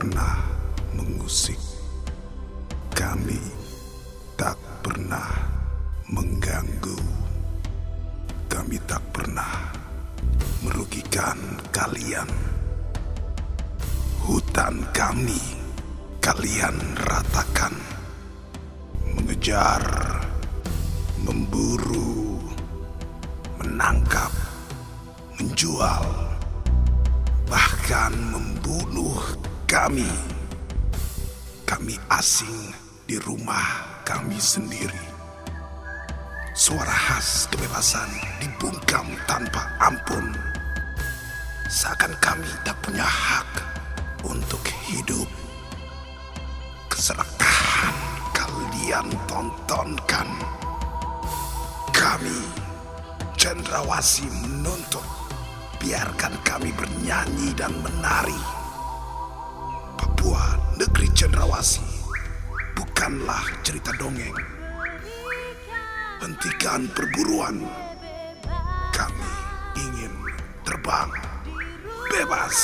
pernah mengusik. Kami tak pernah mengganggu. Kami tak pernah merugikan kalian. Hutan kami kalian ratakan. Mengejar, memburu, menangkap, menjual, bahkan membunuh kami. Kami asing di rumah kami sendiri. Suara khas kebebasan dibungkam tanpa ampun. Seakan kami tak punya hak untuk hidup. Keserakahan kalian tontonkan. Kami, Cendrawasi menuntut. Biarkan kami bernyanyi dan menari. Cendrawasi, bukanlah cerita dongeng. Hentikan perburuan. Kami ingin terbang bebas.